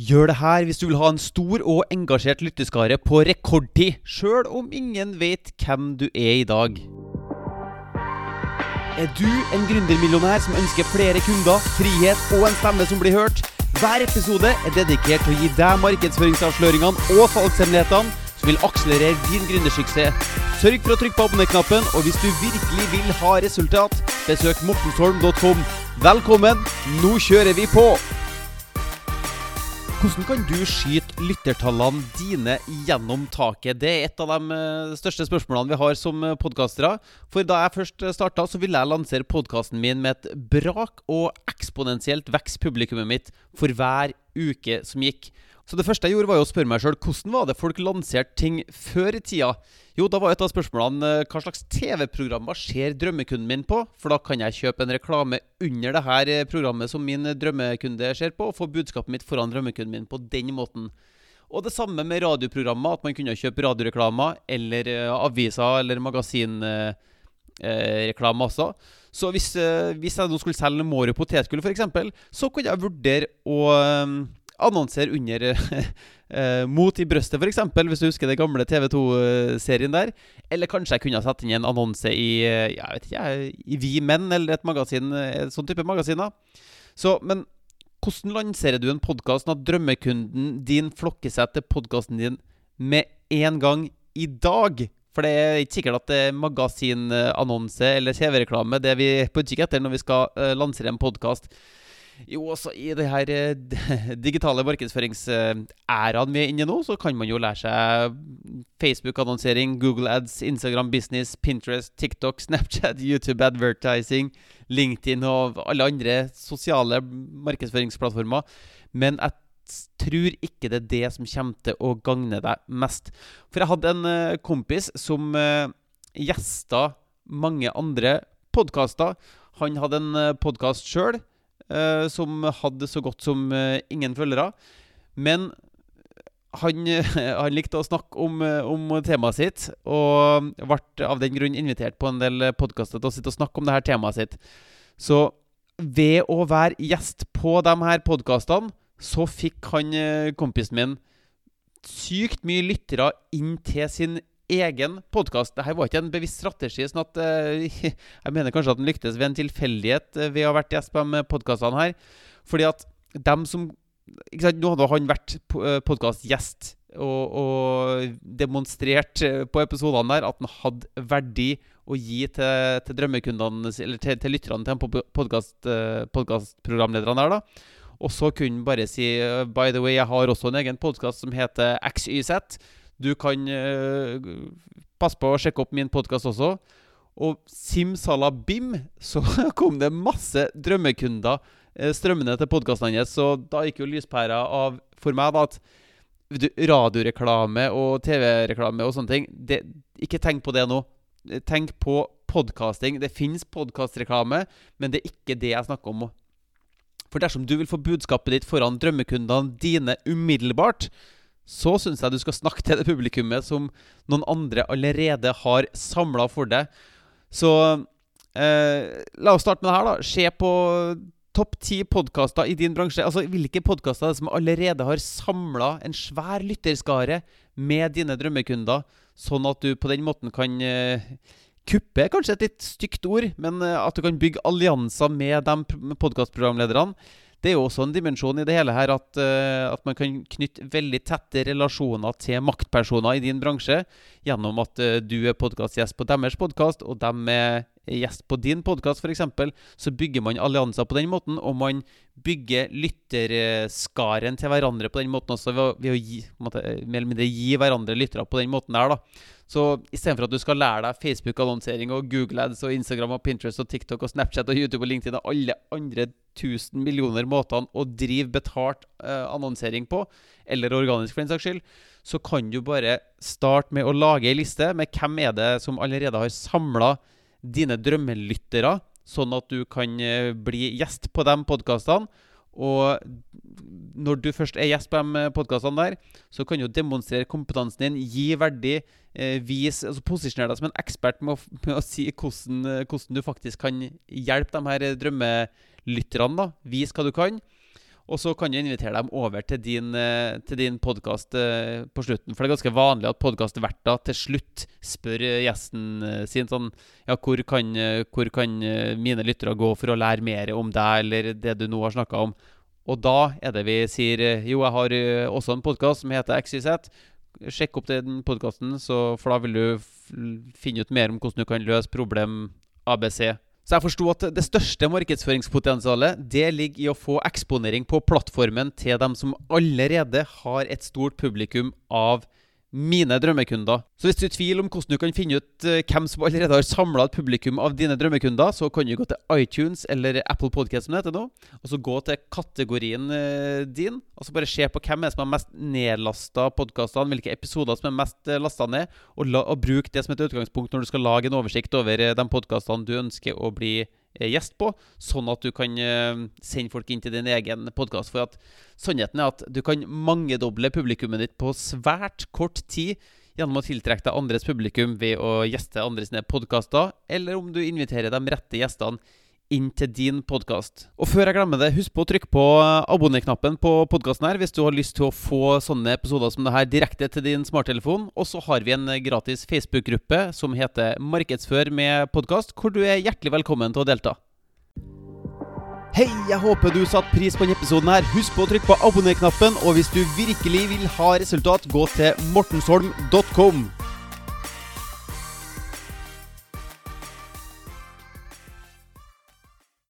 Gjør det her hvis du vil ha en stor og engasjert lytteskare på rekordtid, sjøl om ingen vet hvem du er i dag. Er du en gründermillionær som ønsker flere kunder, frihet og en stemme som blir hørt? Hver episode er dedikert til å gi deg markedsføringsavsløringene og salgshemmelighetene som vil akselerere din gründersuksess. Sørg for å trykke på abonner-knappen, og hvis du virkelig vil ha resultat, besøk mortensholm.com. Velkommen, nå kjører vi på! Hvordan kan du skyte lyttertallene dine gjennom taket? Det er et av de eh, største spørsmålene vi har som eh, podkastere. For da jeg først starta, så ville jeg lansere podkasten min med et brak og eksponentielt vekst publikummet mitt for hver uke som gikk. Så det første jeg gjorde, var jo å spørre meg sjøl hvordan var det folk lanserte ting før i tida? Jo, da var et av spørsmålene eh, hva slags TV-programmer ser drømmekunden min på? For da kan jeg kjøpe en reklame under det her eh, programmet som min drømmekunde ser på, og få budskapet mitt foran drømmekunden min på den måten. Og det samme med radioprogrammer, at man kunne kjøpe radioreklamer eller uh, aviser eller magasinreklame uh, også. Så hvis, hvis, jeg nå skulle selge Mårud potetgull f.eks., så kunne jeg vurdere å annonsere under uh, Mot i brøstet, f.eks., hvis du husker den gamle TV 2-serien der. Eller kanskje jeg kunne ha satt inn en annonse i uh, jeg vet ikke, i Vi Menn, eller et magasin, et sånn type magasiner. Så, men hvordan lanserer du en podkast når drømmekunden din flokker seg til podkasten din med en gang i dag? For det er ikke sikkert at det er magasinannonse eller TV-reklame det vi på utkikk etter når vi skal lansere en podkast. Jo, også i det her eh, digitale markedsføringsæraen vi er inne i nå, så kan man jo lære seg Facebook-annonsering, Google Ads, Instagram Business, Pinterest, TikTok, Snapchat, YouTube Advertising, LinkedIn og alle andre sosiale markedsføringsplattformer. Men jeg tror ikke det er det som kommer til å gagne deg mest. For jeg hadde en eh, kompis som uh, gjesta mange andre podkaster. Han hadde en podkast sjøl som hadde så godt som uh, ingen følgere. Men han, han, likte å snakke om, om, temaet sitt, og ble av den grunn invitert på en del podkaster til å sitte og snakke om det her temaet sitt. Så ved å være gjest på de her podkastene, så fikk han kompisen min sykt mye lyttere inn til sin egen podkast. Dette var ikke en bevisst strategi. sånn at uh, Jeg mener kanskje at den lyktes ved en tilfeldighet uh, ved å ha vært gjest på de podkastene her. Fordi at dem som ikke sant, Nå hadde han vært uh, podkastgjest og, og, demonstrert på episodene der at han hadde verdi å gi til, til drømmekundene Eller til, til lytterne til podkast, podkastprogramlederne der. da og så kunne han bare si By the way, jeg har også en egen podkast som heter XYZ du kan uh, passe på å sjekke opp min podkast også. Og simsalabim, så kom det masse drømmekunder uh, strømmende til podkasten hans. Så da gikk jo lyspæra av for meg da at radioreklame og TV-reklame og sånne ting det, Ikke tenk på det nå. Tenk på podkasting. Det fins podkastreklame, men det er ikke det jeg snakker om. For dersom du vil få budskapet ditt foran drømmekundene dine umiddelbart, så syns jeg du skal snakke til det publikummet som noen andre allerede har samla for deg. Så eh, la oss starte med det her, da. Se på topp ti podkaster i din bransje. Altså Hvilke podkaster er som allerede har samla en svær lytterskare med dine drømmekunder, sånn at du på den måten kan eh, kuppe kanskje et litt stygt ord, men eh, at du kan bygge allianser med de podkastprogramlederne det er jo også en dimensjon i det hele her at, uh, at man kan knytte veldig tette relasjoner til maktpersoner i din bransje gjennom at uh, du er podkastgjest på deres podkast, og dem er gjest på din podkast f.eks., så bygger man allianser på den måten, og man bygger lytterskaren til hverandre på den måten også, ved å, gi, måte, mer eller mindre gi hverandre lyttere på den måten der. da. Så istedenfor at du skal lære deg Facebook-annonsering og Google Ads og Instagram og Pinterest og TikTok og Snapchat og YouTube og LinkedIn og alle andre tusen millioner måtene å drive betalt eh, annonsering på, eller organisk for den saks skyld, så kan du bare starte med å lage ei liste med hvem er det som allerede har samla dine drømmelyttere, sånn at du kan eh, bli gjest på de podkastene. Og når du først er gjest på de podkastene der, så kan du demonstrere kompetansen din, gi verdi, eh, vis, altså posisjonere deg som en ekspert med å, med å si hvordan, hvordan, du faktisk kan hjelpe de her drømmelytterne. Vis hva du kan. Og så kan du invitere dem over til din, eh, til din podkast eh, på slutten. For det er ganske vanlig at podkastverter til slutt spør eh, gjesten sin sånn Ja, hvor kan, hvor kan mine lyttere gå for å lære mer om deg, eller det du nå har snakka om? Og da er det vi sier Jo, jeg har også en podkast som heter XYZ. Sjekk opp den podkasten, for da vil du finne ut mer om hvordan du kan løse problem ABC. Så jeg forsto at det største markedsføringspotensialet det ligger i å få eksponering på plattformen til dem som allerede har et stort publikum av mine drømmekunder. Så hvis du er i tvil om hvordan du kan finne ut uh, hvem som allerede har samla et publikum av dine drømmekunder, så kan du gå til iTunes eller Apple Podcast, som det heter nå, og så gå til kategorien uh, din, og så bare se på hvem er som har mest nedlasta podkastene, hvilke episoder som er mest eh, lasta ned, og, la, og bruk det som et utgangspunkt når du skal lage en oversikt over de podkastene du ønsker å bli gjest på, sånn at du kan sende folk inn til din egen podkast. For at sannheten er at du kan mangedoble publikummet ditt på svært kort tid gjennom å tiltrekke deg andres publikum ved å gjeste andres podkaster, eller om du inviterer de rette gjestene inn til din podkast. Og før jeg glemmer det, husk på å trykke på abonner-knappen på podkasten her hvis du har lyst til å få sånne episoder som det her direkte til din smarttelefon. Og så har vi en gratis Facebook-gruppe som heter Markedsfør med podkast, hvor du er hjertelig velkommen til å delta. Hei, jeg håper du satte pris på denne episoden. her Husk på å trykke på abonner-knappen. Og hvis du virkelig vil ha resultat, gå til mortensholm.com.